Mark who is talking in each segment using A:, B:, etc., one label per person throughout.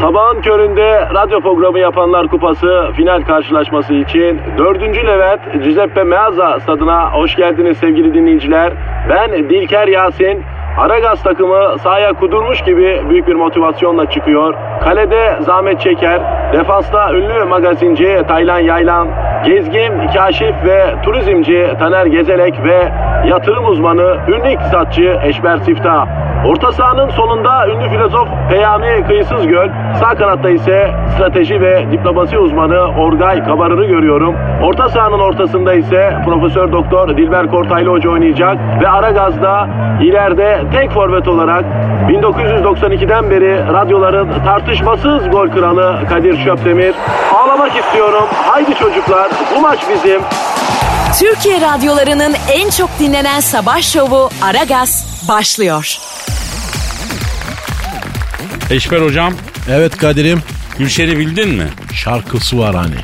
A: Sabahın köründe radyo programı yapanlar kupası final karşılaşması için 4. Levent Giuseppe Meazza stadına hoş geldiniz sevgili dinleyiciler. Ben Dilker Yasin. Aragaz takımı sahaya kudurmuş gibi büyük bir motivasyonla çıkıyor. Kalede zahmet çeker. Defansta ünlü magazinci Taylan Yaylan, gezgin, kaşif ve turizmci Taner Gezelek ve yatırım uzmanı, ünlü iktisatçı Eşber Siftah. Orta sahanın solunda ünlü filozof Peyami Kıyısız Göl, sağ kanatta ise strateji ve diplomasi uzmanı Orgay Kabarır'ı görüyorum. Orta sahanın ortasında ise Profesör Doktor Dilber Kortaylı Hoca oynayacak ve Aragaz'da ileride tek forvet olarak 1992'den beri radyoların tartışmasız gol kralı Kadir Şöpdemir. Ağlamak istiyorum. Haydi çocuklar bu maç bizim.
B: Türkiye radyolarının en çok dinlenen sabah şovu Aragaz başlıyor.
C: Eşber hocam
D: Evet Kadir'im.
C: Gülşen'i bildin mi?
D: Şarkısı var hani.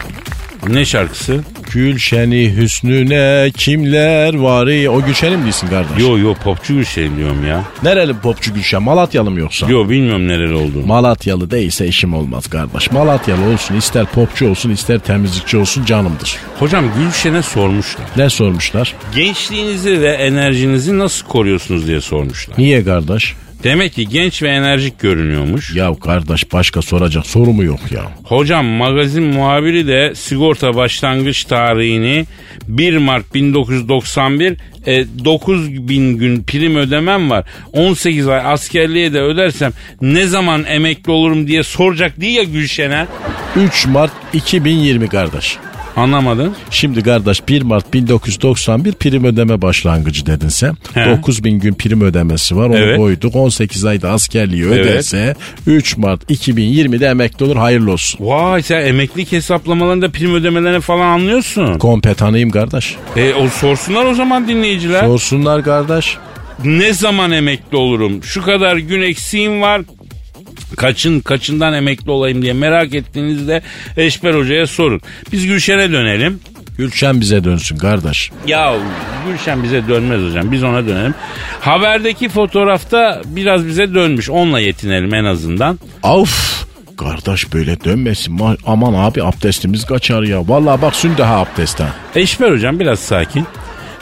C: Ne şarkısı?
D: Gülşen'i hüsnüne kimler var? O Gülşen'i mi değilsin kardeş?
C: Yo yo popçu Gülşen diyorum ya.
D: Nereli popçu Gülşen? Malatyalı mı yoksa?
C: Yo bilmiyorum nereli olduğunu.
D: Malatyalı değilse işim olmaz kardeş. Malatyalı olsun ister popçu olsun ister temizlikçi olsun canımdır.
C: Hocam Gülşen'e sormuşlar.
D: Ne sormuşlar?
C: Gençliğinizi ve enerjinizi nasıl koruyorsunuz diye sormuşlar.
D: Niye kardeş?
C: Demek ki genç ve enerjik görünüyormuş.
D: Ya kardeş başka soracak soru mu yok ya?
C: Hocam magazin muhabiri de sigorta başlangıç tarihini 1 Mart 1991 e, 9 bin gün prim ödemem var. 18 ay askerliğe de ödersem ne zaman emekli olurum diye soracak diye ya Gülşen'e.
D: 3 Mart 2020 kardeş.
C: Anlamadın?
D: Şimdi kardeş 1 Mart 1991 prim ödeme başlangıcı dedin sen.
C: He.
D: 9000 gün prim ödemesi var onu
C: Evet.
D: koyduk. 18 ayda askerliği
C: Evet.
D: öderse 3 Mart 2020'de emekli olur hayırlı olsun.
C: Vay sen emeklilik hesaplamalarında prim ödemelerini falan anlıyorsun.
D: Kompetanıyım kardeş.
C: E o sorsunlar o zaman dinleyiciler.
D: Sorsunlar kardeş.
C: ne zaman emekli olurum? Şu kadar gün eksiğim var. Kaçın kaçından emekli olayım diye merak ettiğinizde Eşber Hoca'ya sorun. Biz Gülşen'e dönelim.
D: Gülşen bize dönsün kardeş.
C: Ya Gülşen bize dönmez hocam biz ona dönelim. Haberdeki fotoğrafta biraz bize dönmüş onunla yetinelim en azından.
D: Of. Kardeş böyle dönmesin. Ma- Aman abi abdestimiz kaçar ya. Vallahi bak sün daha abdestten.
C: Eşber hocam biraz sakin.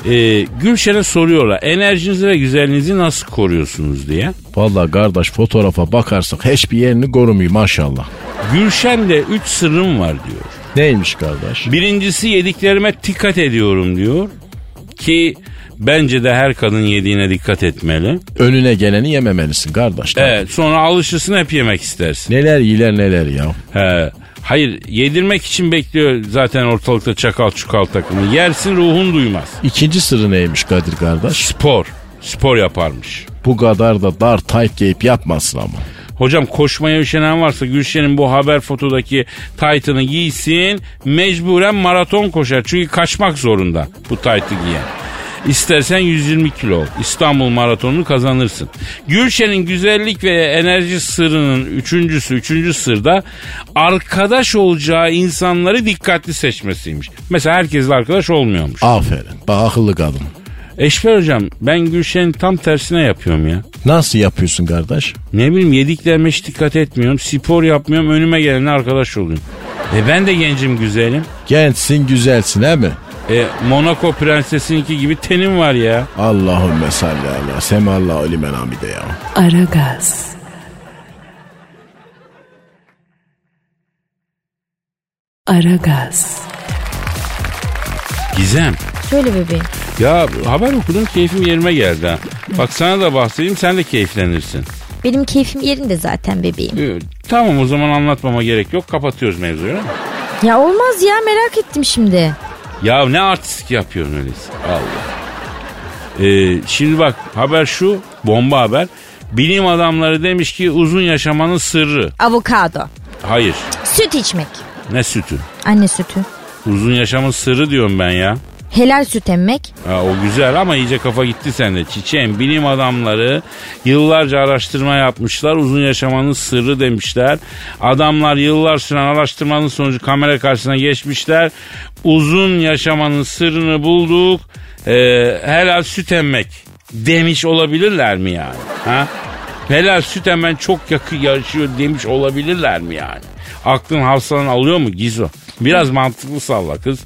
C: Ee, Gülşen'e soruyorlar enerjinizi ve güzelliğinizi nasıl koruyorsunuz diye.
D: Vallahi kardeş fotoğrafa bakarsak hiçbir yerini korumuyor maşallah.
C: Gülşen'de 3 sırrım var diyor.
D: Neymiş kardeş?
C: Birincisi yediklerime dikkat ediyorum diyor. Ki bence de her kadın yediğine dikkat etmeli.
D: Önüne geleni yememelisin kardeş.
C: Evet sonra alışırsın hep yemek istersin.
D: Neler yiler neler ya.
C: He. Hayır yedirmek için bekliyor zaten ortalıkta çakal çukal takımı. Yersin ruhun duymaz.
D: İkinci sırrı neymiş Kadir kardeş?
C: Spor. Spor yaparmış.
D: Bu kadar da dar tayt giyip yapmasın ama.
C: Hocam koşmaya üşenen varsa Gülşen'in bu haber fotodaki taytını giysin mecburen maraton koşar. Çünkü kaçmak zorunda bu taytı giyen. İstersen 120 kilo ol. İstanbul maratonunu kazanırsın. Gülşen'in güzellik ve enerji sırrının üçüncüsü, üçüncü sırda arkadaş olacağı insanları dikkatli seçmesiymiş. Mesela herkesle arkadaş olmuyormuş.
D: Aferin. Bak akıllı kadın.
C: Eşber hocam ben Gülşen'in tam tersine yapıyorum ya.
D: Nasıl yapıyorsun kardeş?
C: Ne bileyim yediklerime hiç dikkat etmiyorum. Spor yapmıyorum. Önüme gelenle arkadaş oluyorum. E ben de gencim güzelim.
D: Gençsin güzelsin he mi?
C: E Monaco prensesinki gibi tenim var ya.
D: Allahümme salli ala semallahu limen hamide ya.
B: Aragaz. Aragaz.
C: Gizem.
E: Söyle bebeğim.
C: Ya haber okudum keyfim yerime geldi ha. Bak sana da bahsedeyim sen de keyiflenirsin.
E: Benim keyfim yerinde zaten bebeğim.
C: E, tamam o zaman anlatmama gerek yok. Kapatıyoruz mevzuyu.
E: Ya olmaz ya merak ettim şimdi.
C: Ya ne artistik yapıyorsun öyleyse. Allah. E, şimdi bak haber şu bomba haber. Bilim adamları demiş ki uzun yaşamanın sırrı.
E: Avokado.
C: Hayır.
E: Süt içmek.
C: Ne sütü?
E: Anne sütü.
C: Uzun yaşamın sırrı diyorum ben ya.
E: Helal süt emmek.
C: Ha, o güzel ama iyice kafa gitti sende. Çiçeğim bilim adamları yıllarca araştırma yapmışlar. Uzun yaşamanın sırrı demişler. Adamlar yıllar süren araştırmanın sonucu kamera karşısına geçmişler. Uzun yaşamanın sırrını bulduk. Ee, helal süt emmek demiş olabilirler mi yani? Ha? helal süt hemen çok yakı yaşıyor demiş olabilirler mi yani? Aklın hafsalan alıyor mu Gizo? Biraz mantıklı salla kız.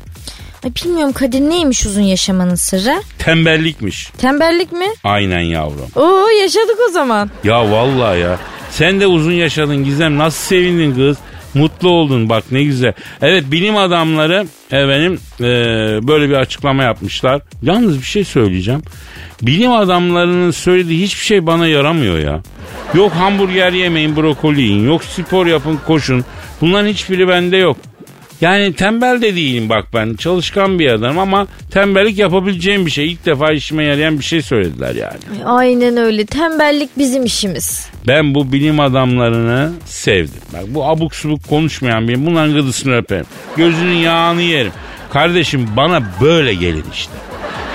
E: Ay bilmiyorum Kadir neymiş uzun yaşamanın sırrı?
C: Tembellikmiş.
E: Tembellik mi?
C: Aynen yavrum.
E: Oo yaşadık o zaman.
C: Ya vallahi ya. Sen de uzun yaşadın Gizem. Nasıl sevindin kız? Mutlu oldun bak ne güzel. Evet bilim adamları efendim eee, böyle bir açıklama yapmışlar. Yalnız bir şey söyleyeceğim. Bilim adamlarının söylediği hiçbir şey bana yaramıyor ya. Yok hamburger yemeyin brokoli yiyin. Yok spor yapın koşun. Bunların hiçbiri bende yok. Yani tembel de değilim bak ben. Çalışkan bir adamım ama tembellik yapabileceğim bir şey. İlk defa işime yarayan bir şey söylediler yani.
E: Ay, Aynen öyle tembellik bizim işimiz.
C: Ben bu bilim adamlarını sevdim. Bak bu abuk subuk konuşmayan bilim. Bunların gıdısını öperim. Gözünün yağını yerim. Kardeşim bana böyle gelin işte.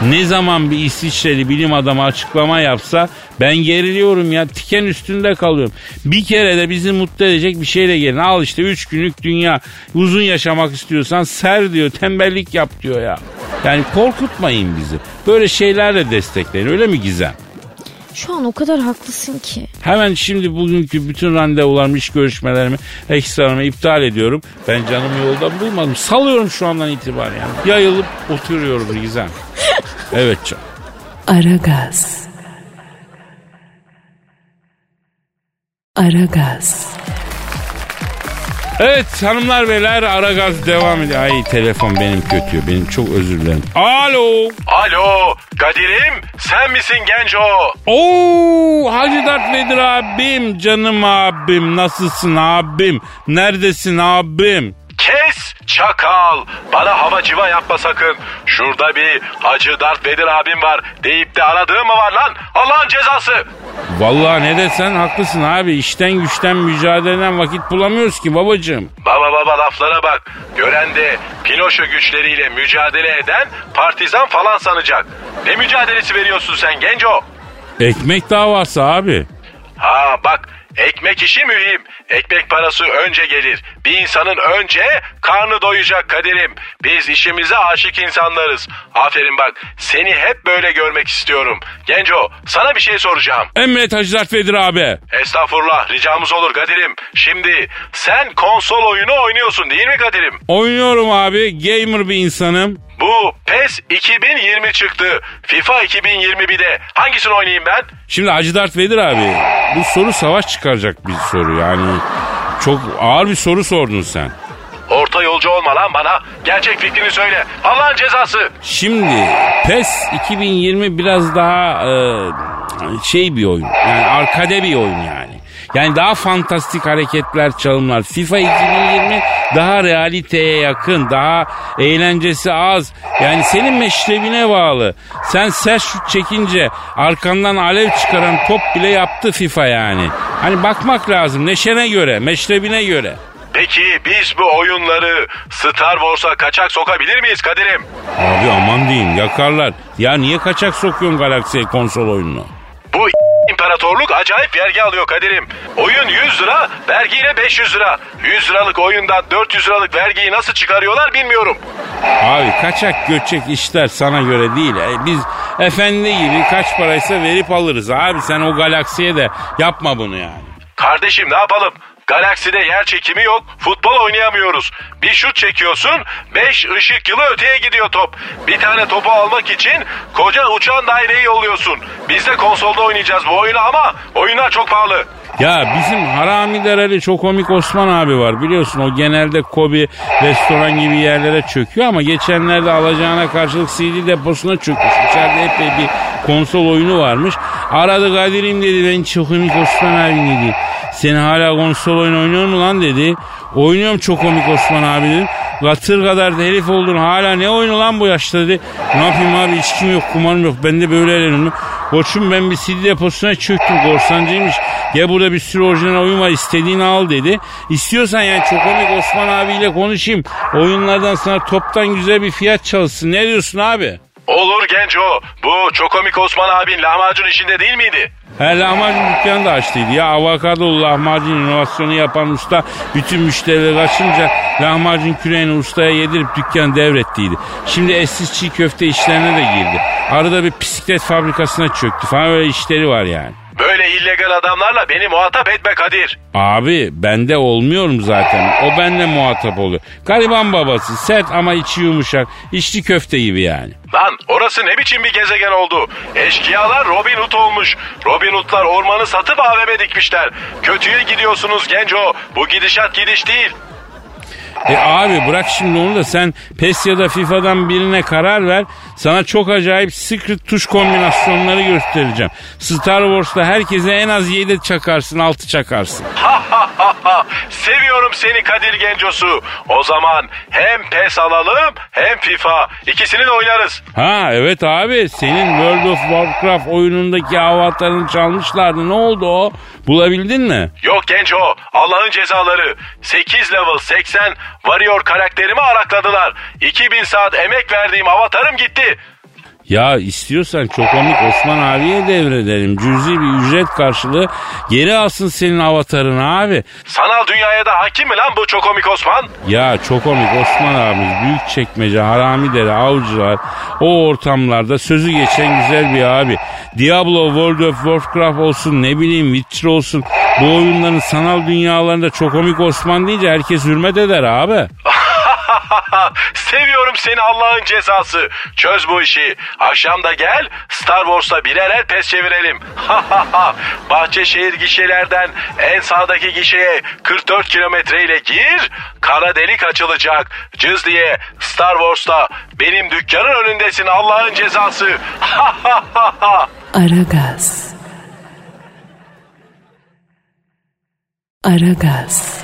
C: Ne zaman bir İsviçreli bilim adamı açıklama yapsa ben geriliyorum ya tiken üstünde kalıyorum. Bir kere de bizi mutlu edecek bir şeyle gelin. Al işte 3 günlük dünya uzun yaşamak istiyorsan ser diyor tembellik yap diyor ya. Yani korkutmayın bizi. Böyle şeylerle destekleyin öyle mi Gizem?
E: Şu an o kadar haklısın ki.
C: Hemen şimdi bugünkü bütün randevularımı, iş görüşmelerimi, ekstralarımı iptal ediyorum. Ben canımı yolda bulmadım. Salıyorum şu andan itibaren yani. Yayılıp oturuyorum Gizem. Evet canım.
F: Aragaz. Aragaz.
C: Evet hanımlar beyler ara gaz devam ediyor. Ay telefon benim kötü. Benim çok özür dilerim. Alo.
A: Alo Kadir'im sen misin genco?
C: Oo Hacı Dert Vedir abim. Canım abim. Nasılsın abim? Neredesin abim?
A: Kes çakal. Bana hava civa yapma sakın. Şurada bir Hacı Dert Vedir abim var deyip de aradığın mı var lan? Allah'ın cezası.
C: Vallahi ne desen haklısın abi. İşten güçten mücadeleden vakit bulamıyoruz ki babacığım.
A: Baba baba laflara bak. Gören de Pinoşo güçleriyle mücadele eden partizan falan sanacak. Ne mücadelesi veriyorsun sen genco?
C: Ekmek davası abi.
A: Ha bak ekmek işi mühim. Ekmek parası önce gelir. Bir insanın önce karnı doyacak Kadir'im. Biz işimize aşık insanlarız. Aferin bak seni hep böyle görmek istiyorum. Genco sana bir şey soracağım.
C: Emret Hacı Dert Vedir abi.
A: Estağfurullah ricamız olur Kadir'im. Şimdi sen konsol oyunu oynuyorsun değil mi Kadir'im?
C: Oynuyorum abi. Gamer bir insanım.
A: Bu PES 2020 çıktı. FIFA 2021'de hangisini oynayayım ben?
C: Şimdi Hacı Dert Vedir abi. Bu soru savaş çıkaracak bir soru yani. Çok ağır bir soru sordun sen.
A: Orta yolcu olma lan bana. Gerçek fikrini söyle. Allah'ın cezası.
C: Şimdi PES 2020 biraz daha e, şey bir oyun. Yani arkade bir oyun yani. Yani daha fantastik hareketler, çalımlar. FIFA 2020 daha realiteye yakın, daha eğlencesi az. Yani senin meşrebine bağlı. Sen sert şut çekince arkandan alev çıkaran top bile yaptı FIFA yani. Hani bakmak lazım neşene göre, meşrebine göre.
A: Peki biz bu oyunları Star Wars'a kaçak sokabilir miyiz Kadir'im?
C: Abi aman diyeyim yakarlar. Ya niye kaçak sokuyorsun Galaxy'ye konsol oyununu?
A: Bu imparatorluk acayip vergi alıyor Kadir'im. Oyun 100 lira, vergiyle 500 lira. 100 liralık oyundan 400 liralık vergiyi nasıl çıkarıyorlar bilmiyorum.
C: Abi kaçak göçek işler sana göre değil. E, biz efendi gibi kaç paraysa verip alırız. Abi sen o galaksiye de yapma bunu yani.
A: Kardeşim ne yapalım? Galakside yer çekimi yok, futbol oynayamıyoruz. Bir şut çekiyorsun, 5 ışık yılı öteye gidiyor top. Bir tane topu almak için koca uçan daireyi yolluyorsun. Biz de konsolda oynayacağız bu oyunu ama oyunlar çok pahalı.
C: Ya bizim Harami Dereli çok komik Osman abi var biliyorsun o genelde Kobi restoran gibi yerlere çöküyor ama geçenlerde alacağına karşılık CD deposuna çökmüş. İçeride epey bir konsol oyunu varmış. Aradı Kadir'im dedi ben çok komik Osman abi dedi. Sen hala konsol oyunu oynuyor mu lan dedi. Oynuyorum çok komik Osman abi dedim. Katır kadar da herif oldun hala ne oyunu lan bu yaşta dedi. Ne yapayım abi içkim yok kumarım yok ben de böyle eğlenirim. Koçum ben bir CD deposuna çöktüm korsancıymış. Ya burada bir sürü orijinal oyun var istediğini al dedi. İstiyorsan yani çok komik Osman abiyle konuşayım. Oyunlardan sana toptan güzel bir fiyat çalışsın. Ne diyorsun abi?
A: Olur genco. Bu çok komik Osman abin lahmacun işinde değil miydi?
C: He lahmacun dükkanı da açtıydı ya. Avokadolu lahmacun inovasyonu yapan usta bütün müşterileri kaçınca lahmacun küreğini ustaya yedirip dükkanı devrettiydi. Şimdi eşsiz çiğ köfte işlerine de girdi. Arada bir bisiklet fabrikasına çöktü falan öyle işleri var yani.
A: Böyle illegal adamlarla beni muhatap etme Kadir.
C: Abi bende olmuyorum zaten. O benle muhatap oluyor. Gariban babası sert ama içi yumuşak. İçli köfte gibi yani.
A: Lan orası ne biçim bir gezegen oldu? Eşkıyalar Robin Hood olmuş. Robin Hood'lar ormanı satıp AVM dikmişler. Kötüye gidiyorsunuz genco. Bu gidişat gidiş değil.
C: E abi bırak şimdi onu da sen PES ya da FIFA'dan birine karar ver. Sana çok acayip secret tuş kombinasyonları göstereceğim. Star Wars'ta herkese en az 7 çakarsın 6 çakarsın.
A: Seviyorum seni Kadir Gencosu. O zaman hem PES alalım hem FIFA. İkisini de oynarız.
C: Ha evet abi senin World of Warcraft oyunundaki avatarını çalmışlardı. Ne oldu o? Bulabildin mi?
A: Yok Genco. Allah'ın cezaları. 8 level 80 Warrior karakterimi arakladılar. 2000 saat emek verdiğim avatarım gitti.
C: Ya istiyorsan çok komik Osman abiye devredelim. Cüzi bir ücret karşılığı geri alsın senin avatarını abi.
A: Sanal dünyaya da hakim mi lan bu çok komik Osman?
C: Ya çok komik Osman abimiz büyük çekmece haramidere avcılar o ortamlarda sözü geçen güzel bir abi. Diablo World of Warcraft olsun ne bileyim Witcher olsun bu oyunların sanal dünyalarında çok komik Osman deyince herkes hürmet eder abi.
A: Seviyorum seni Allah'ın cezası. Çöz bu işi. Akşam da gel Star Wars'ta birer el pes çevirelim. Bahçeşehir gişelerden en sağdaki gişeye 44 kilometreyle gir. Kara delik açılacak. Cız diye Star Wars'ta benim dükkanın önündesin Allah'ın cezası.
F: Aragaz. Aragaz.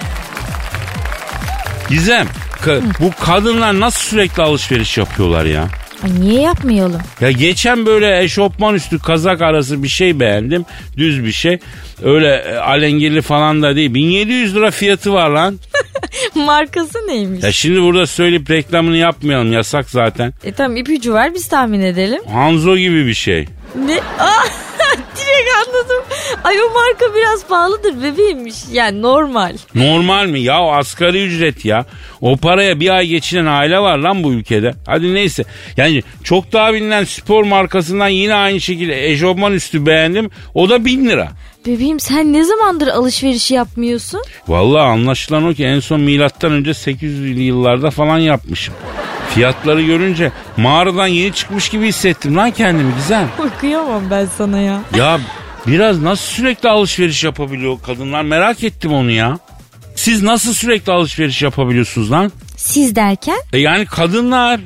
C: Gizem ka- bu kadınlar nasıl sürekli alışveriş yapıyorlar ya?
E: Ay niye yapmayalım?
C: Ya geçen böyle eşofman üstü kazak arası bir şey beğendim. Düz bir şey. Öyle e, alengirli falan da değil. 1700 lira fiyatı var lan.
E: Markası neymiş?
C: Ya şimdi burada söyleyip reklamını yapmayalım. Yasak zaten.
E: E tamam ipucu var biz tahmin edelim.
C: Hanzo gibi bir şey.
E: Ne? Aa, direkt anladım. Ay o marka biraz pahalıdır bebeğimmiş. Yani normal.
C: Normal mi? Ya asgari ücret ya. O paraya bir ay geçinen aile var lan bu ülkede. Hadi neyse. Yani çok daha bilinen spor markasından yine aynı şekilde eşofman üstü beğendim. O da 1000 lira.
E: Bebeğim sen ne zamandır alışveriş yapmıyorsun?
C: Vallahi anlaşılan o ki en son milattan önce 800'lü yıllarda falan yapmışım. Fiyatları görünce mağaradan yeni çıkmış gibi hissettim lan kendimi güzel.
E: Kıyamam ben sana ya.
C: Ya biraz nasıl sürekli alışveriş yapabiliyor kadınlar merak ettim onu ya. Siz nasıl sürekli alışveriş yapabiliyorsunuz lan?
E: Siz derken
C: E yani kadınlar.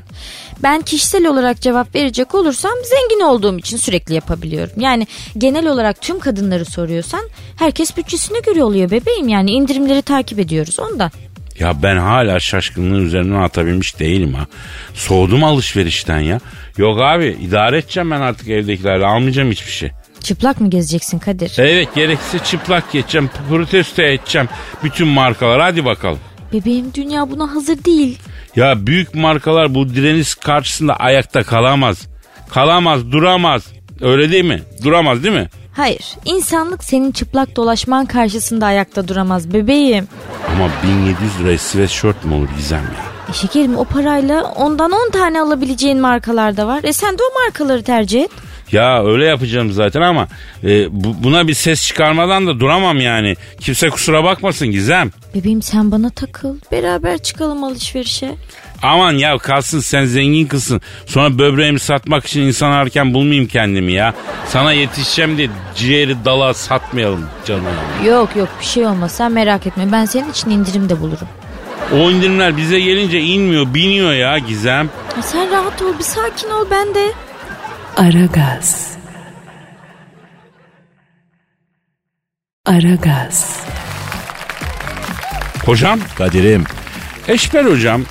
E: ben kişisel olarak cevap verecek olursam zengin olduğum için sürekli yapabiliyorum. Yani genel olarak tüm kadınları soruyorsan herkes bütçesine göre oluyor bebeğim. Yani indirimleri takip ediyoruz ondan.
C: Ya ben hala şaşkınlığın üzerinden atabilmiş değilim ha. Soğudum alışverişten ya. Yok abi idare edeceğim ben artık evdekilerle almayacağım hiçbir şey.
E: Çıplak mı gezeceksin Kadir?
C: Evet gerekirse çıplak geçeceğim protesto edeceğim bütün markalar hadi bakalım.
E: Bebeğim dünya buna hazır değil.
C: Ya büyük markalar bu direniş karşısında ayakta kalamaz. Kalamaz duramaz. Öyle değil mi? Duramaz değil mi?
E: Hayır insanlık senin çıplak dolaşman karşısında ayakta duramaz bebeğim.
C: Ama 1700 liraya sweatshirt mi olur Gizem ya?
E: E şekerim o parayla ondan 10 tane alabileceğin markalar da var. E sen de o markaları tercih et.
C: Ya öyle yapacağım zaten ama e, bu- buna bir ses çıkarmadan da duramam yani. Kimse kusura bakmasın Gizem.
E: Bebeğim sen bana takıl. Beraber çıkalım alışverişe.
C: Aman ya kalsın sen zengin kızsın. Sonra böbreğimi satmak için insan ararken bulmayayım kendimi ya. Sana yetişeceğim diye ciğeri dala satmayalım canım.
E: Yok yok bir şey olmaz sen merak etme. Ben senin için indirim de bulurum.
C: O indirimler bize gelince inmiyor biniyor ya Gizem.
E: Ya sen rahat ol bir sakin ol ben de.
F: Aragaz. Aragaz.
C: Hocam
D: Kadir'im
C: Eşber hocam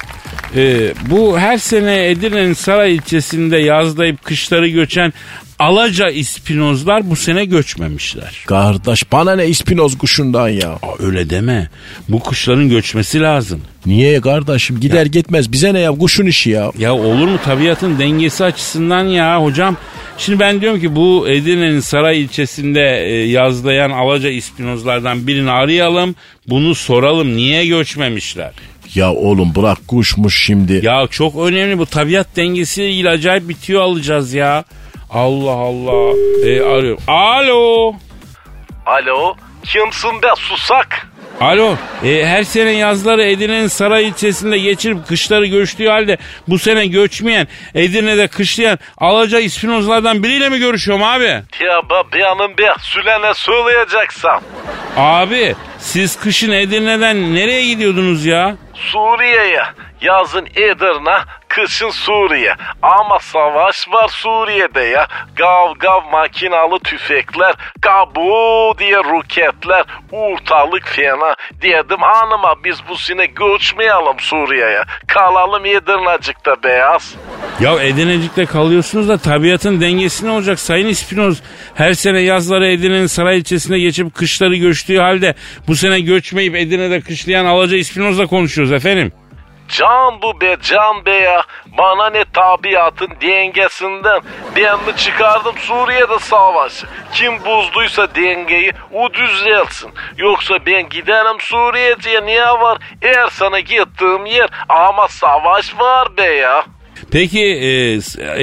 C: e, bu her sene Edirne'nin Saray ilçesinde yazlayıp kışları göçen Alaca ispinozlar bu sene göçmemişler.
D: kardeş bana ne ispinoz kuşundan ya.
C: Aa, öyle deme. Bu kuşların göçmesi lazım.
D: Niye kardeşim gider gitmez bize ne ya kuşun işi ya.
C: Ya olur mu tabiatın dengesi açısından ya hocam. Şimdi ben diyorum ki bu Edirne'nin Saray ilçesinde e, yazlayan Alaca ispinozlardan birini arayalım. Bunu soralım niye göçmemişler?
D: Ya oğlum bırak kuşmuş şimdi.
C: Ya çok önemli bu tabiat dengesiyle ilgili acayip bitiyor alacağız ya. Allah Allah. E, arıyorum. Alo.
G: Alo kimsin be susak?
C: Alo, e, her sene yazları Edirne'nin saray ilçesinde geçirip kışları göçtüğü halde bu sene göçmeyen, Edirne'de kışlayan Alaca İspinozlardan biriyle mi görüşüyorum abi?
G: Ya be benim be Sülen'e söyleyeceksem.
C: Abi, siz kışın Edirne'den nereye gidiyordunuz ya?
G: Suriye'ye. Yazın Edirne, kışın Suriye. Ama savaş var Suriye'de ya. Gav gav makinalı tüfekler, kabu diye roketler, ortalık fena. Dedim hanıma biz bu sene göçmeyelim Suriye'ye. Kalalım Edirnecik'te beyaz.
C: Ya Edirnecik'te kalıyorsunuz da tabiatın dengesi ne olacak Sayın İspinoz? Her sene yazları Edirne'nin saray ilçesinde geçip kışları göçtüğü halde bu sene göçmeyip Edirne'de kışlayan Alaca İspinoz'la konuşuyoruz efendim.
G: Can bu be can be ya. Bana ne tabiatın dengesinden. Ben mi çıkardım Suriye'de savaşı? Kim bozduysa dengeyi o düzelsin. Yoksa ben giderim Suriye'ye niye var? Eğer sana gittiğim yer ama savaş var be ya.
C: Peki e,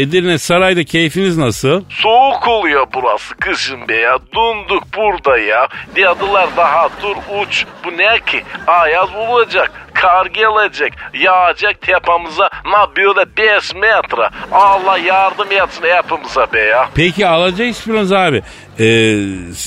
C: Edirne Saray'da keyfiniz nasıl?
G: Soğuk oluyor burası kışın be ya. Dunduk burada ya. Dediler daha dur uç. Bu ne ki? Ayaz olacak. Kar gelecek. Yağacak tepemize. Na böyle 5 metre. Allah yardım etsin hepimize be ya.
C: Peki Alaca İspinoz abi e,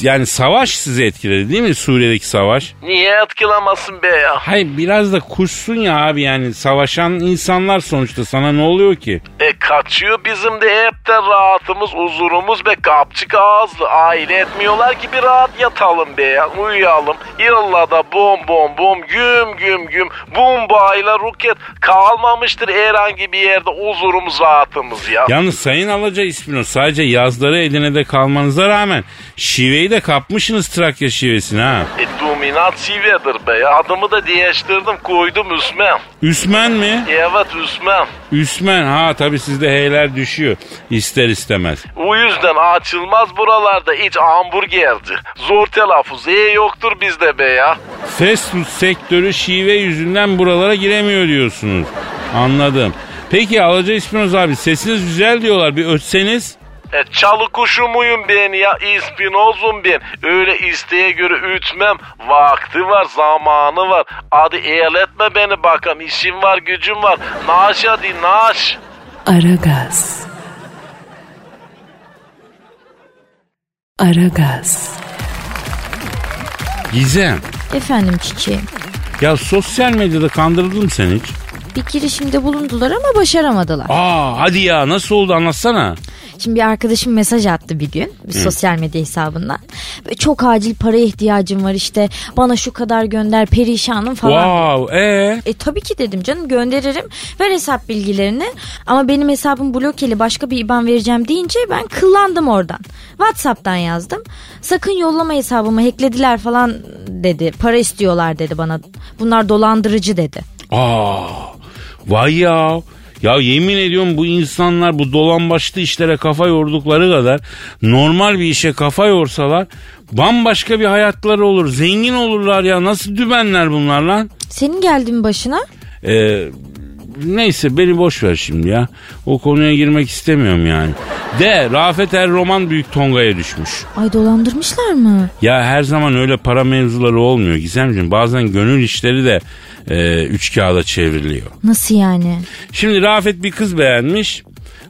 C: yani savaş sizi etkiledi değil mi Suriye'deki savaş?
G: Niye etkilemesin be ya?
C: Hayır biraz da kuşsun ya abi yani savaşan insanlar sonuçta sana ne oluyor ki?
G: E kaçıyor bizim de hepten rahatımız, huzurumuz be kapçık ağızlı. Aile etmiyorlar ki bir rahat yatalım be ya. Uyuyalım. İlla da bom bom bom güm güm güm bombayla roket kalmamıştır herhangi bir yerde huzurumuz rahatımız ya.
C: Yalnız Sayın Alaca İspinoz sadece yazları Edirne'de kalmanıza rağmen şiveyi de kapmışsınız Trakya şivesini ha.
G: E dominant şivedir be ya. Adımı da değiştirdim koydum Üsmen.
C: Üsmen mi?
G: Evet Üsmen.
C: Üsmen ha tabi sizde heyler düşüyor ister istemez.
G: O yüzden açılmaz buralarda hiç hamburgerci. Zor telaffuz. E yoktur bizde be ya.
C: Fast food sektörü şive yüzünden buralara giremiyor diyorsunuz. Anladım. Peki Alaca İspinoz abi sesiniz güzel diyorlar bir ötseniz.
G: E, çalı kuşu muyum ben ya? İspinozum ben. Öyle isteğe göre ütmem. Vakti var, zamanı var. Hadi el etme beni bakalım. İşim var, gücüm var. Naş hadi naş.
F: Aragaz. Aragaz.
C: Gizem
E: Efendim çiçeğim.
C: ya sosyal medyada kandırıldım sen hiç?
E: Bir girişimde bulundular ama başaramadılar.
C: Aa hadi ya nasıl oldu anlatsana.
E: Şimdi bir arkadaşım mesaj attı bir gün bir sosyal medya hesabından. Böyle çok acil paraya ihtiyacım var işte bana şu kadar gönder perişanım falan.
C: Wow ee?
E: E tabii ki dedim canım gönderirim. Ver hesap bilgilerini. Ama benim hesabım blokeli başka bir IBAN vereceğim deyince ben kıllandım oradan. Whatsapp'tan yazdım. Sakın yollama hesabımı hacklediler falan dedi. Para istiyorlar dedi bana. Bunlar dolandırıcı dedi.
C: Aa vay ya. Ya yemin ediyorum bu insanlar bu dolambaçlı işlere kafa yordukları kadar normal bir işe kafa yorsalar bambaşka bir hayatları olur. Zengin olurlar ya. Nasıl dümenler bunlar lan?
E: Senin geldi mi başına?
C: Ee, neyse beni boş ver şimdi ya. O konuya girmek istemiyorum yani. De Rafet Er Roman Büyük Tonga'ya düşmüş.
E: Ay dolandırmışlar mı?
C: Ya her zaman öyle para mevzuları olmuyor Gizemciğim. Bazen gönül işleri de e, üç kağıda çevriliyor.
E: Nasıl yani?
C: Şimdi Rafet bir kız beğenmiş.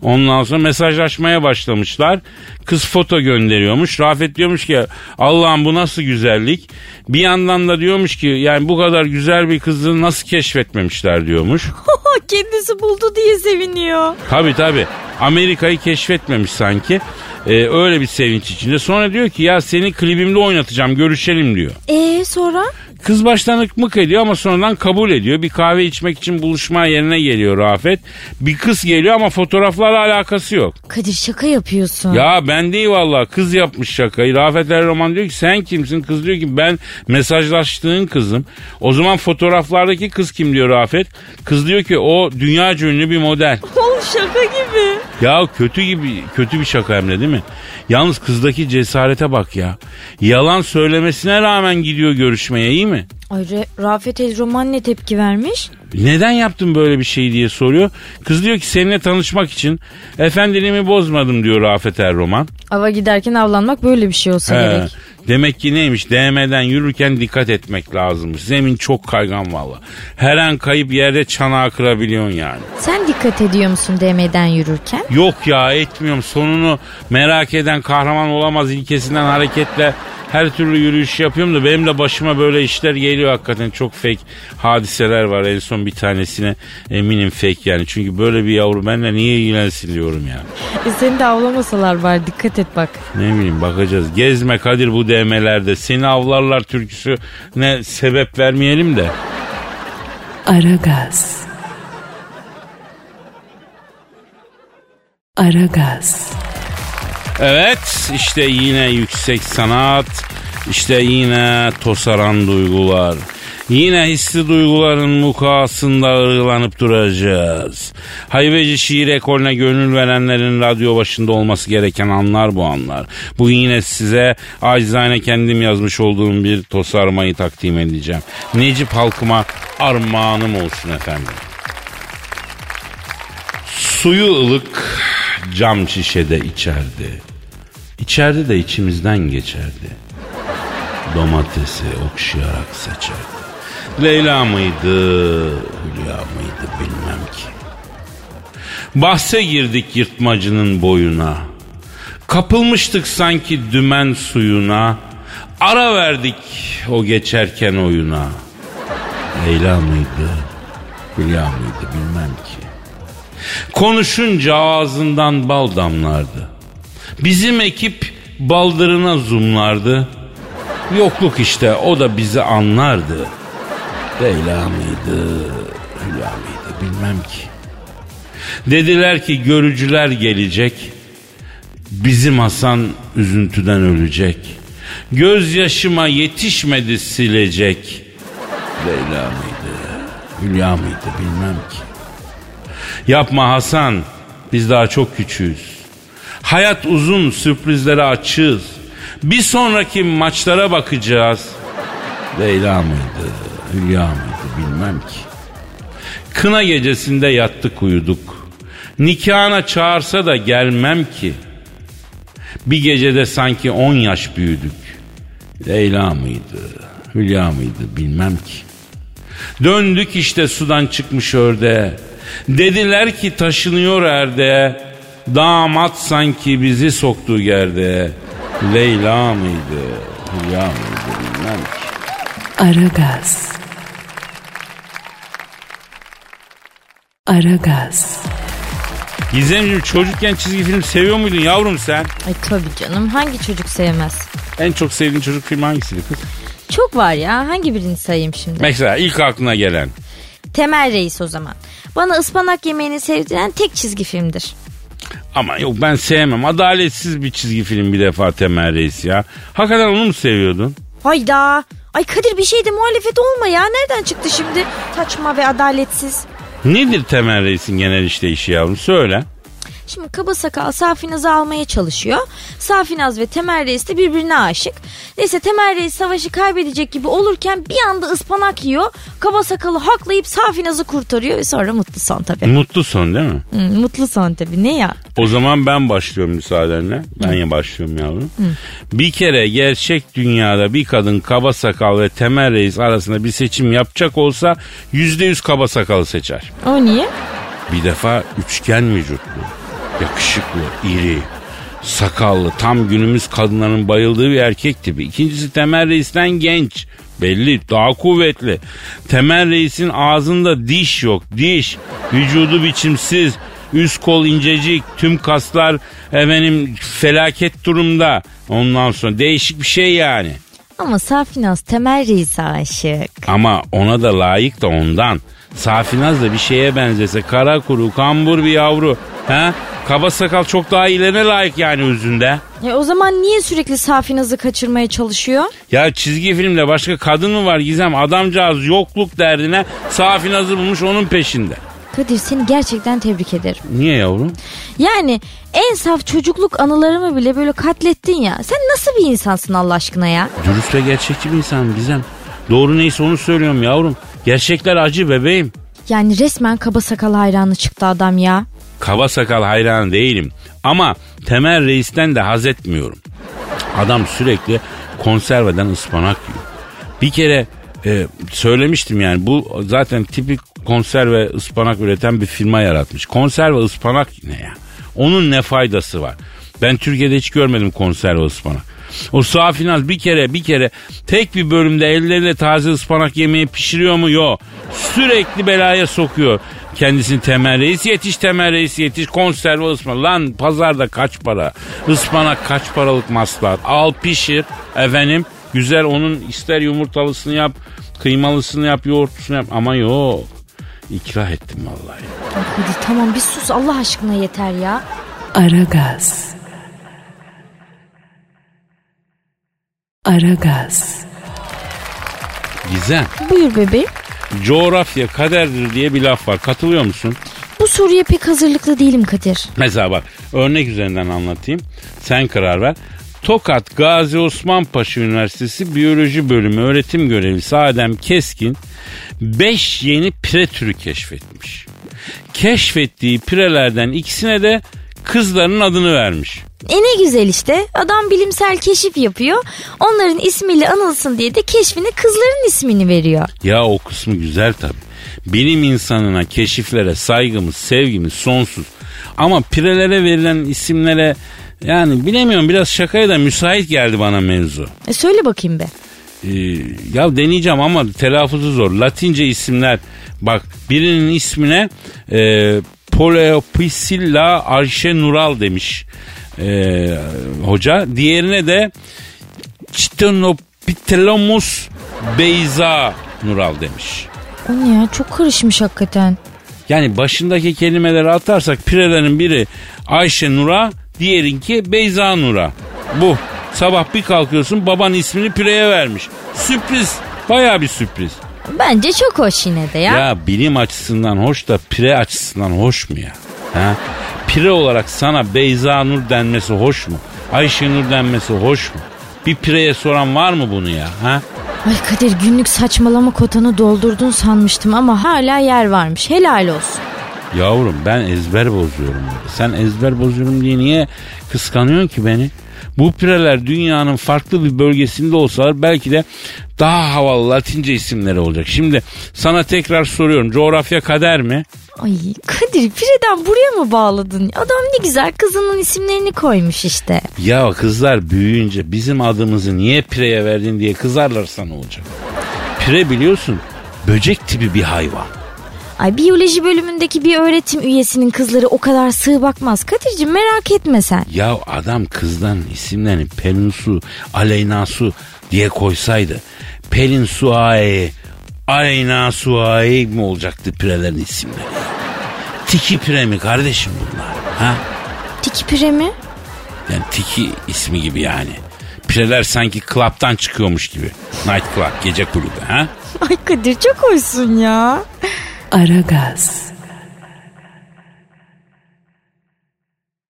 C: Ondan sonra mesajlaşmaya başlamışlar. Kız foto gönderiyormuş. Rafet diyormuş ki Allah'ım bu nasıl güzellik. Bir yandan da diyormuş ki yani bu kadar güzel bir kızı nasıl keşfetmemişler diyormuş.
E: Kendisi buldu diye seviniyor.
C: Tabi tabi Amerika'yı keşfetmemiş sanki. Ee, öyle bir sevinç içinde. Sonra diyor ki ya seni klibimde oynatacağım görüşelim diyor.
E: E sonra?
C: Kız baştan ıkmık ediyor ama sonradan kabul ediyor. Bir kahve içmek için buluşma yerine geliyor Rafet. Bir kız geliyor ama fotoğraflarla alakası yok.
E: Kadir şaka yapıyorsun.
C: Ya ben değil valla kız yapmış şakayı. Rafet Erroman diyor ki sen kimsin? Kız diyor ki ben mesajlaştığın kızım. O zaman fotoğraflardaki kız kim diyor Rafet? Kız diyor ki o dünya ünlü bir model.
E: Oğlum şaka gibi.
C: Ya kötü gibi kötü bir şaka hem de değil mi? Yalnız kızdaki cesarete bak ya. Yalan söylemesine rağmen gidiyor görüşmeye iyi mi?
E: Ay Re- Rafet Ezroman ne tepki vermiş?
C: Neden yaptın böyle bir şey diye soruyor. Kız diyor ki seninle tanışmak için efendiliğimi bozmadım diyor Rafet Erroman.
E: Ava giderken avlanmak böyle bir şey olsa
C: He.
E: gerek.
C: Demek ki neymiş DM'den yürürken dikkat etmek lazımmış. Zemin çok kaygan valla. Her an kayıp yerde çanağı kırabiliyorsun yani.
E: Sen dikkat ediyor musun DM'den yürürken?
C: Yok ya etmiyorum. Sonunu merak eden kahraman olamaz ilkesinden hareketle her türlü yürüyüş yapıyorum da benim de başıma böyle işler geliyor hakikaten. Çok fake hadiseler var. En son bir tanesine eminim fake yani. Çünkü böyle bir yavru benimle niye ilgilensin diyorum ya.
E: E seni de avlamasalar var dikkat et bak.
C: Ne bileyim bakacağız. Gezme Kadir bu DM'lerde. Seni avlarlar türküsü ne sebep vermeyelim de.
F: Aragaz. Aragaz.
C: Evet işte yine yüksek sanat, işte yine tosaran duygular. Yine hissi duyguların mukasında ırgılanıp duracağız. Hayveci şiir ekolüne gönül verenlerin radyo başında olması gereken anlar bu anlar. Bu yine size acizane kendim yazmış olduğum bir tosarmayı takdim edeceğim. Necip halkıma armağanım olsun efendim. Suyu ılık cam şişede içerdi. İçerdi de içimizden geçerdi. Domatesi okşayarak seçerdi. Leyla mıydı, Hülya mıydı bilmem ki. Bahse girdik yırtmacının boyuna. Kapılmıştık sanki dümen suyuna. Ara verdik o geçerken oyuna. Leyla mıydı, Hülya mıydı bilmem ki. Konuşunca ağzından bal damlardı. Bizim ekip baldırına zoomlardı. Yokluk işte o da bizi anlardı. Leyla mıydı, Hülya mıydı bilmem ki. Dediler ki görücüler gelecek. Bizim Hasan üzüntüden ölecek. Gözyaşıma yetişmedi silecek. Leyla mıydı, Hülya mıydı bilmem ki. Yapma Hasan, biz daha çok küçüğüz. Hayat uzun, sürprizlere açığız. Bir sonraki maçlara bakacağız. Leyla mıydı, Hülya mıydı bilmem ki. Kına gecesinde yattık uyuduk. Nikahına çağırsa da gelmem ki. Bir gecede sanki on yaş büyüdük. Leyla mıydı, Hülya mıydı bilmem ki. Döndük işte sudan çıkmış ördeğe. Dediler ki taşınıyor erde. Damat sanki bizi soktu gerde. Leyla mıydı, Hülya mıydı bilmem ki.
F: Aragaz. Aragaz.
C: Gizemciğim çocukken çizgi film seviyor muydun yavrum sen?
E: Ay tabii canım hangi çocuk sevmez?
C: En çok sevdiğin çocuk filmi hangisiydi kız?
E: Çok var ya hangi birini sayayım şimdi?
C: Mesela ilk aklına gelen.
E: Temel Reis o zaman. Bana ıspanak yemeğini sevdiren tek çizgi filmdir.
C: Ama yok ben sevmem. Adaletsiz bir çizgi film bir defa Temel Reis ya. Hakikaten onu mu seviyordun?
E: Hayda. Ay Kadir bir şeyde muhalefet olma ya. Nereden çıktı şimdi? Saçma ve adaletsiz.
C: Nedir Temel Reis'in genel işleyişi yavrum? Söyle.
E: Şimdi kaba sakal Safinaz'ı almaya çalışıyor. Safinaz ve Temel Reis de birbirine aşık. Neyse Temel Reis savaşı kaybedecek gibi olurken bir anda ıspanak yiyor. Kaba sakalı haklayıp Safinaz'ı kurtarıyor ve sonra mutlu son tabii.
C: Mutlu son değil mi?
E: Hı, mutlu son tabii ne ya?
C: O zaman ben başlıyorum müsaadenle. Ben ya başlıyorum yavrum. Bir kere gerçek dünyada bir kadın kaba sakal ve temel reis arasında bir seçim yapacak olsa yüzde yüz kaba sakalı seçer.
E: O niye?
C: Bir defa üçgen vücutlu, yakışıklı, iri, sakallı, tam günümüz kadınların bayıldığı bir erkek tipi. İkincisi Temel Reis'ten genç, belli, daha kuvvetli. Temel Reis'in ağzında diş yok, diş. Vücudu biçimsiz, üst kol incecik, tüm kaslar efendim felaket durumda. Ondan sonra değişik bir şey yani.
E: Ama Safinaz Temel Reis'e aşık.
C: Ama ona da layık da ondan. Safinaz da bir şeye benzese kara kuru, kambur bir yavru. Ha? Kaba sakal çok daha iyilerine layık yani özünde.
E: E o zaman niye sürekli Safinaz'ı kaçırmaya çalışıyor?
C: Ya çizgi filmde başka kadın mı var Gizem? Adamcağız yokluk derdine Safinaz'ı bulmuş onun peşinde.
E: Kadir seni gerçekten tebrik ederim.
C: Niye yavrum?
E: Yani en saf çocukluk anılarımı bile böyle katlettin ya. Sen nasıl bir insansın Allah aşkına ya?
C: Dürüst ve gerçekçi bir insanım Gizem. Doğru neyse onu söylüyorum yavrum. Gerçekler acı bebeğim.
E: Yani resmen kaba sakal hayranı çıktı adam ya.
C: Kaba sakal hayranı değilim. Ama Temel Reis'ten de haz etmiyorum. Adam sürekli konserveden ıspanak yiyor. Bir kere e, söylemiştim yani bu zaten tipik konserve ıspanak üreten bir firma yaratmış. Konserve ıspanak ne ya? Onun ne faydası var? Ben Türkiye'de hiç görmedim konserve ıspanak. O Safinaz bir kere bir kere tek bir bölümde elleriyle taze ıspanak yemeği pişiriyor mu? Yok. Sürekli belaya sokuyor. Kendisini temel reis yetiş temel reis yetiş konserve ıspanak. Lan pazarda kaç para? Ispanak kaç paralık maslahat? Al pişir efendim. Güzel onun ister yumurtalısını yap, kıymalısını yap, yoğurtlusunu yap. Ama yok. İkrah ettim vallahi.
E: Hadi tamam bir sus Allah aşkına yeter ya.
F: Aragaz. Aragaz.
C: Gizem,
E: Buyur bebeğim.
C: coğrafya kaderdir diye bir laf var. Katılıyor musun?
E: Bu soruya pek hazırlıklı değilim Kadir.
C: Mesela bak örnek üzerinden anlatayım. Sen karar ver. Tokat Gazi Osman Paşa Üniversitesi Biyoloji Bölümü öğretim görevlisi Adem Keskin 5 yeni pire türü keşfetmiş. Keşfettiği pirelerden ikisine de kızlarının adını vermiş.
E: E ne güzel işte. Adam bilimsel keşif yapıyor. Onların ismiyle anılsın diye de keşfine kızların ismini veriyor.
C: Ya o kısmı güzel tabii. Bilim insanına, keşiflere saygımız, sevgimiz sonsuz. Ama pirelere verilen isimlere yani bilemiyorum biraz şakaya da müsait geldi bana mevzu.
E: E söyle bakayım be.
C: Ee, ya deneyeceğim ama telaffuzu zor. Latince isimler bak birinin ismine e, Poleopisilla Arşe Nural demiş e, hoca. Diğerine de Chitonopitelamus Beyza Nural demiş.
E: O ne ya çok karışmış hakikaten.
C: Yani başındaki kelimeleri atarsak pirelerin biri Ayşe Nur'a, diğerinki Beyza Nur'a. Bu. Sabah bir kalkıyorsun baban ismini pireye vermiş. Sürpriz. Baya bir sürpriz.
E: Bence çok hoş yine de ya.
C: Ya bilim açısından hoş da pire açısından hoş mu ya? Ha? Pire olarak sana Beyza Nur denmesi hoş mu? Ayşe Nur denmesi hoş mu? Bir pireye soran var mı bunu ya? Ha?
E: Ay Kadir günlük saçmalama kotanı doldurdun sanmıştım ama hala yer varmış. Helal olsun.
C: Yavrum ben ezber bozuyorum. Sen ezber bozuyorum diye niye kıskanıyorsun ki beni? Bu pireler dünyanın farklı bir bölgesinde olsalar belki de daha havalı latince isimleri olacak. Şimdi sana tekrar soruyorum. Coğrafya kader mi?
E: Ay Kadir pireden buraya mı bağladın? Adam ne güzel kızının isimlerini koymuş işte.
C: Ya kızlar büyüyünce bizim adımızı niye pireye verdin diye kızarlarsa ne olacak? Pire biliyorsun böcek tipi bir hayvan.
E: Ay biyoloji bölümündeki bir öğretim üyesinin kızları o kadar sığ bakmaz. Kadir'cim merak etme sen.
C: Ya adam kızdan isimlerini Pelin Su, Aleyna Su diye koysaydı Pelin Suaye, Aleyna Suaye mi olacaktı pirelerin isimleri? Tiki pire mi kardeşim bunlar? Ha?
E: Tiki pire mi?
C: Yani Tiki ismi gibi yani. Pireler sanki klaptan çıkıyormuş gibi. Night Club, gece kulübü ha?
E: Ay Kadir çok hoşsun ya.
F: Aragaz.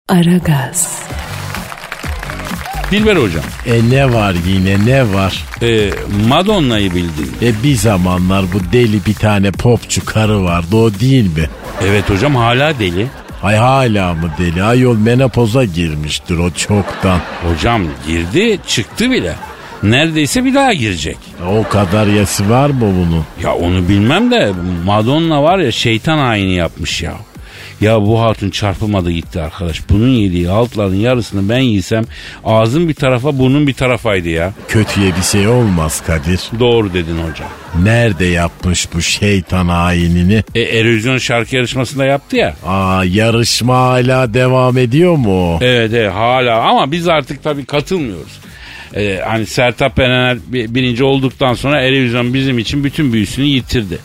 F: Aragaz.
C: Dilber hocam,
D: E ne var yine ne var?
C: e, Madonna'yı bildin.
D: E bir zamanlar bu deli bir tane popçu karı vardı o değil mi?
C: Evet hocam hala deli.
D: Ay hala mı deli? Ayol menopoza girmiştir o çoktan.
C: Hocam girdi çıktı bile. Neredeyse bir daha girecek.
D: O kadar yası var mı bunun?
C: Ya onu bilmem de Madonna var ya şeytan ayini yapmış ya. Ya bu hatun çarpılmadı gitti arkadaş. Bunun yediği altların yarısını ben yiysem ağzım bir tarafa burnum bir tarafaydı ya.
D: Kötüye bir şey olmaz Kadir.
C: Doğru dedin hocam.
D: Nerede yapmış bu şeytan ayinini?
C: E, Erozyon şarkı yarışmasında yaptı ya.
D: Aa yarışma hala devam ediyor mu?
C: Evet evet hala ama biz artık tabii katılmıyoruz. Ee, hani Sertap Erener bi- birinci olduktan sonra Erevizyon bizim için bütün büyüsünü yitirdi.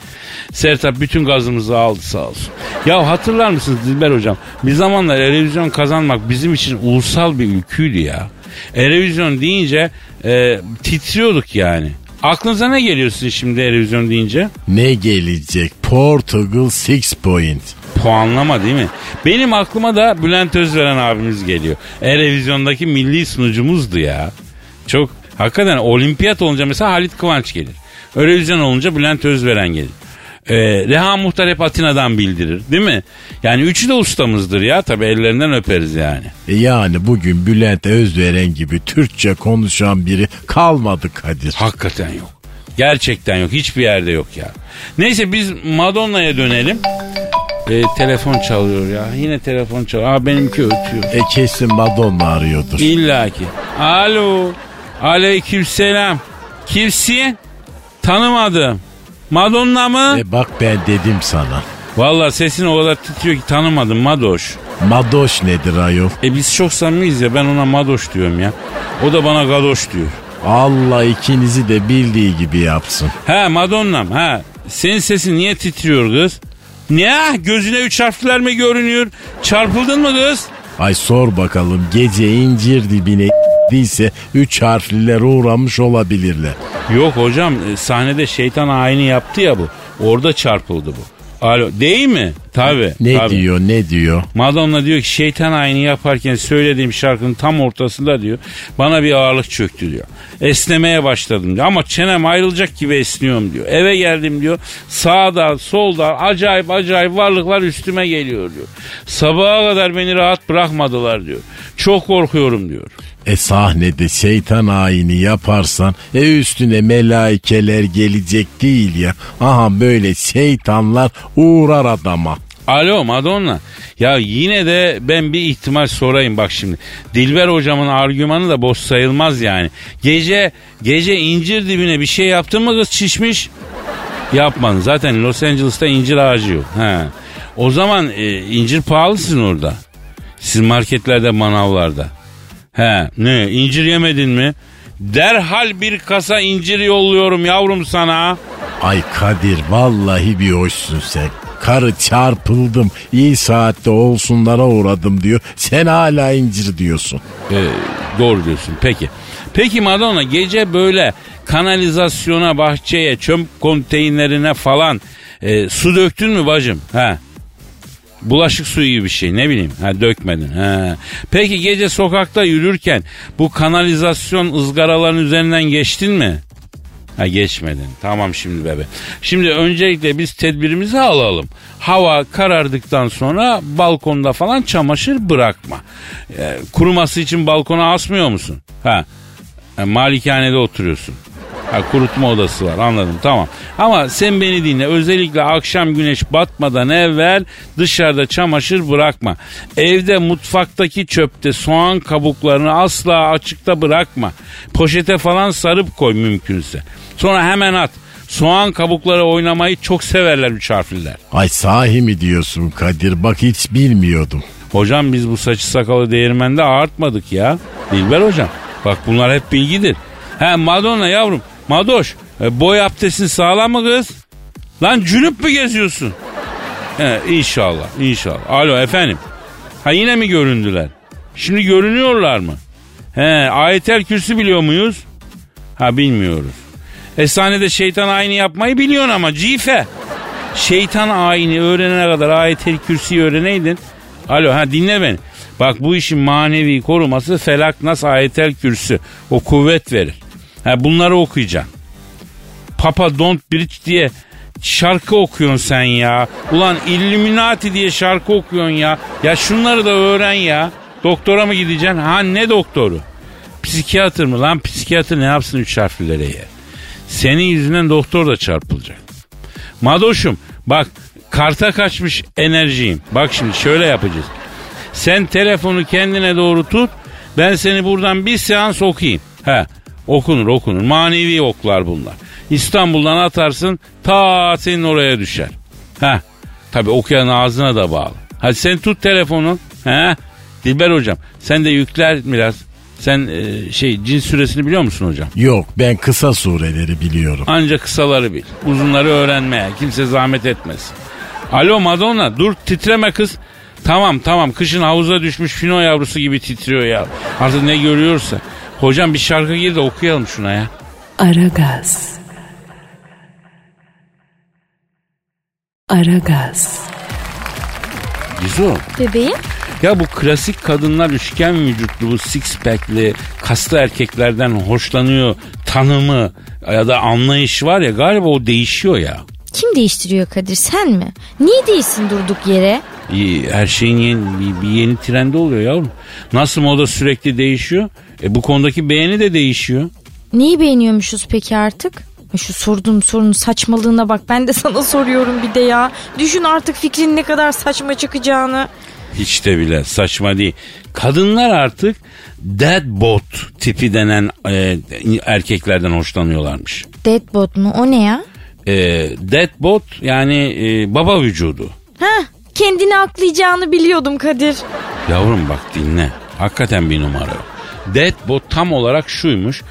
C: Sertap bütün gazımızı aldı sağ olsun. Ya hatırlar mısınız Dilber hocam? Bir zamanlar Erevizyon kazanmak bizim için ulusal bir ülküydü ya. Erevizyon deyince e, titriyorduk yani. Aklınıza ne geliyor sizin şimdi Erevizyon deyince?
D: Ne gelecek? Portugal Six Point.
C: Puanlama değil mi? Benim aklıma da Bülent Özveren abimiz geliyor. Erevizyondaki milli sunucumuzdu ya. Çok hakikaten olimpiyat olunca mesela Halit Kıvanç gelir. Eurovision olunca Bülent Özveren gelir. Ee, Reha Muhtar hep Atina'dan bildirir değil mi? Yani üçü de ustamızdır ya tabi ellerinden öperiz yani.
D: E yani bugün Bülent Özveren gibi Türkçe konuşan biri kalmadı Kadir.
C: Hakikaten yok. Gerçekten yok. Hiçbir yerde yok ya. Neyse biz Madonna'ya dönelim. Ee, telefon çalıyor ya. Yine telefon çalıyor. Aa benimki ötüyor.
D: E kesin Madonna arıyordur.
C: İlla ki. Alo. Aleykümselam. Kimsin? Tanımadım. Madonna mı?
D: E bak ben dedim sana.
C: Vallahi sesin o kadar titriyor ki tanımadım Madoş.
D: Madoş nedir ayol?
C: E biz çok samimiyiz ya ben ona Madoş diyorum ya. O da bana Gadoş diyor.
D: Allah ikinizi de bildiği gibi yapsın.
C: He Madonna'm ha. Senin sesin niye titriyor kız? Ne? Gözüne üç harfler mi görünüyor? Çarpıldın mı kız?
D: Ay sor bakalım gece incir dibine değilse üç harfliler uğramış olabilirler.
C: Yok hocam e, sahnede şeytan ayini yaptı ya bu. Orada çarpıldı bu. Alo değil mi? Tabi.
D: Ne diyor ne diyor?
C: Madonna diyor ki şeytan ayini yaparken söylediğim şarkının tam ortasında diyor bana bir ağırlık çöktü diyor. Esnemeye başladım diyor ama çenem ayrılacak gibi esniyorum diyor. Eve geldim diyor sağda solda acayip acayip varlıklar üstüme geliyor diyor. Sabaha kadar beni rahat bırakmadılar diyor. Çok korkuyorum diyor.
D: E sahnede şeytan ayini yaparsan e üstüne melaikeler gelecek değil ya. Aha böyle şeytanlar uğrar adama.
C: Alo Madonna. Ya yine de ben bir ihtimal sorayım bak şimdi. Dilber hocamın argümanı da boş sayılmaz yani. Gece gece incir dibine bir şey yaptın mı kız şişmiş? Yapmadın. Zaten Los Angeles'ta incir ağacı yok. He. O zaman e, incir pahalı sizin orada. Siz marketlerde manavlarda. He ne incir yemedin mi? Derhal bir kasa incir yolluyorum yavrum sana.
D: Ay Kadir vallahi bir hoşsun sen. Karı çarpıldım iyi saatte olsunlara uğradım diyor. Sen hala incir diyorsun.
C: Ee, doğru diyorsun peki. Peki Madonna gece böyle kanalizasyona, bahçeye, çöp konteynerine falan e, su döktün mü bacım? Ha. Bulaşık suyu gibi bir şey ne bileyim. Ha dökmedin. Ha. Peki gece sokakta yürürken bu kanalizasyon ızgaraların üzerinden geçtin mi? Ha geçmedin. Tamam şimdi bebe. Şimdi öncelikle biz tedbirimizi alalım. Hava karardıktan sonra balkonda falan çamaşır bırakma. Ee, kuruması için balkona asmıyor musun? Ha. ha malikanede oturuyorsun. Ha, kurutma odası var anladım tamam. Ama sen beni dinle özellikle akşam güneş batmadan evvel dışarıda çamaşır bırakma. Evde mutfaktaki çöpte soğan kabuklarını asla açıkta bırakma. Poşete falan sarıp koy mümkünse. Sonra hemen at. Soğan kabukları oynamayı çok severler üç harfliler.
D: Ay sahi mi diyorsun Kadir bak hiç bilmiyordum.
C: Hocam biz bu saçı sakalı değirmende ağartmadık ya. Dilber hocam. Bak bunlar hep bilgidir. He Madonna yavrum. Madoş. E, boy abdestin sağlam mı kız? Lan cünüp mü geziyorsun? He inşallah inşallah. Alo efendim. Ha yine mi göründüler? Şimdi görünüyorlar mı? He ayetel kürsü biliyor muyuz? Ha bilmiyoruz. Esanede şeytan ayini yapmayı biliyorsun ama cife. Şeytan ayini öğrenene kadar ayetel kürsüyü öğreneydin. Alo ha dinle beni. Bak bu işin manevi koruması felak nas ayetel kürsü. O kuvvet verir. Ha, bunları okuyacaksın. Papa Don't Bridge diye şarkı okuyorsun sen ya. Ulan Illuminati diye şarkı okuyorsun ya. Ya şunları da öğren ya. Doktora mı gideceksin? Ha ne doktoru? Psikiyatr mı? Lan psikiyatr ne yapsın üç harflilere ya? Senin yüzünden doktor da çarpılacak. Madoşum bak karta kaçmış enerjiyim. Bak şimdi şöyle yapacağız. Sen telefonu kendine doğru tut. Ben seni buradan bir seans okuyayım. He okunur okunur. Manevi oklar bunlar. İstanbul'dan atarsın ta senin oraya düşer. He tabi okuyan ağzına da bağlı. Hadi sen tut telefonu. He Dilber hocam sen de yükler biraz. Sen e, şey cin süresini biliyor musun hocam?
D: Yok ben kısa sureleri biliyorum.
C: Ancak kısaları bil. Uzunları öğrenmeye kimse zahmet etmesin. Alo Madonna dur titreme kız. Tamam tamam kışın havuza düşmüş fino yavrusu gibi titriyor ya. Artık ne görüyorsa. Hocam bir şarkı gir de okuyalım şuna ya.
F: Aragaz. Aragaz.
C: Gizo.
E: Bebeğim
C: Ya bu klasik kadınlar üçgen vücutlu bu six pack'li kaslı erkeklerden hoşlanıyor tanımı ya da anlayış var ya galiba o değişiyor ya.
E: Kim değiştiriyor Kadir sen mi? Niye değilsin durduk yere?
C: İyi, Her şeyin yeni, bir, bir yeni trendi oluyor yavrum. Nasıl moda sürekli değişiyor? E bu konudaki beğeni de değişiyor.
E: Neyi beğeniyormuşuz peki artık? Ay Şu sorduğum sorunun saçmalığına bak ben de sana soruyorum bir de ya. Düşün artık fikrin ne kadar saçma çıkacağını.
C: Hiç de bile saçma değil. Kadınlar artık deadbot tipi denen e, erkeklerden hoşlanıyorlarmış.
E: Deadbot mu o ne ya?
C: E, deadbot yani e, baba vücudu.
E: Heh kendini aklayacağını biliyordum Kadir.
C: Yavrum bak dinle. Hakikaten bir numara. Deadbot tam olarak şuymuş.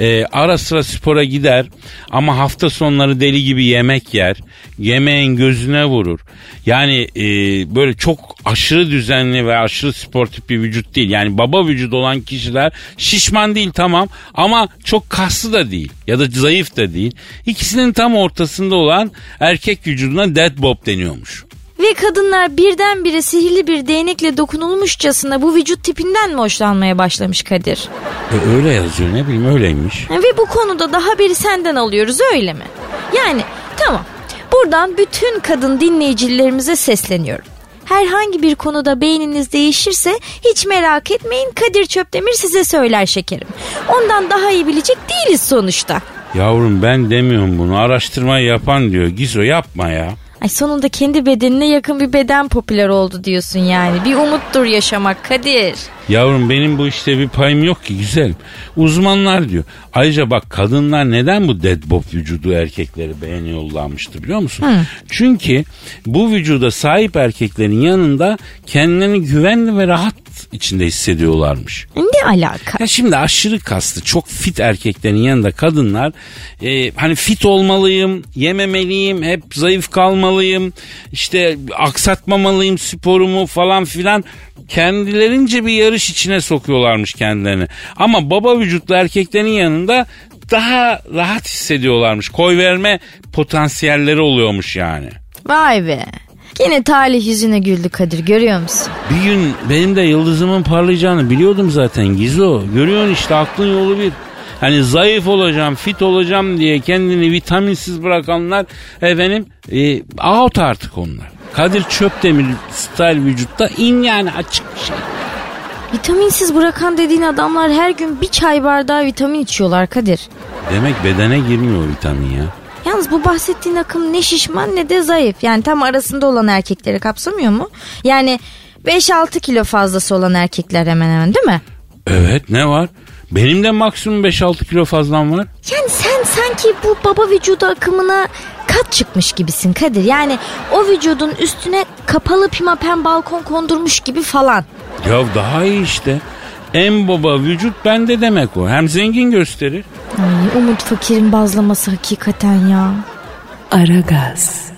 C: E, ara sıra spora gider ama hafta sonları deli gibi yemek yer. Yemeğin gözüne vurur. Yani e, böyle çok aşırı düzenli ve aşırı sportif bir vücut değil. Yani baba vücudu olan kişiler şişman değil tamam ama çok kaslı da değil ya da zayıf da değil. İkisinin tam ortasında olan erkek vücuduna deadbot deniyormuş.
E: Ve kadınlar birdenbire sihirli bir değnekle dokunulmuşçasına bu vücut tipinden mi hoşlanmaya başlamış Kadir?
C: E, öyle yazıyor ne bileyim öyleymiş.
E: Ve bu konuda da haberi senden alıyoruz öyle mi? Yani tamam buradan bütün kadın dinleyicilerimize sesleniyorum. Herhangi bir konuda beyniniz değişirse hiç merak etmeyin Kadir Çöptemir size söyler şekerim. Ondan daha iyi bilecek değiliz sonuçta.
C: Yavrum ben demiyorum bunu araştırma yapan diyor. Gizo yapma ya.
E: Ay sonunda kendi bedenine yakın bir beden popüler oldu diyorsun yani. Bir umuttur yaşamak Kadir.
C: Yavrum benim bu işte bir payım yok ki güzelim. Uzmanlar diyor. Ayrıca bak kadınlar neden bu deadbop vücudu erkekleri beğeniyorlarmıştı biliyor musun? Çünkü bu vücuda sahip erkeklerin yanında kendilerini güvenli ve rahat içinde hissediyorlarmış.
E: Ne alaka?
C: Ya şimdi aşırı kaslı çok fit erkeklerin yanında kadınlar e, hani fit olmalıyım, yememeliyim, hep zayıf kalmalıyım, işte aksatmamalıyım sporumu falan filan kendilerince bir yarış içine sokuyorlarmış kendilerini. Ama baba vücutlu erkeklerin yanında daha rahat hissediyorlarmış. Koy verme potansiyelleri oluyormuş yani.
E: Vay be. Yine talih yüzüne güldü Kadir görüyor musun?
C: Bir gün benim de yıldızımın parlayacağını biliyordum zaten Gizo. Görüyorsun işte aklın yolu bir. Hani zayıf olacağım, fit olacağım diye kendini vitaminsiz bırakanlar efendim e, out artık onlar. Kadir Çöpdemir style vücutta in yani açık bir şey.
E: Vitaminsiz bırakan dediğin adamlar her gün bir çay bardağı vitamin içiyorlar Kadir.
C: Demek bedene girmiyor o vitamin ya.
E: Yalnız bu bahsettiğin akım ne şişman ne de zayıf. Yani tam arasında olan erkekleri kapsamıyor mu? Yani 5-6 kilo fazlası olan erkekler hemen hemen değil mi?
C: Evet ne var? Benim de maksimum 5-6 kilo fazlam var.
E: Yani sen sanki bu baba vücudu akımına kat çıkmış gibisin Kadir. Yani o vücudun üstüne kapalı pimapen balkon kondurmuş gibi falan.
C: Ya daha iyi işte. En baba vücut bende demek o. Hem zengin gösterir.
E: Ay Umut Fakir'in bazlaması hakikaten ya.
F: Aragaz.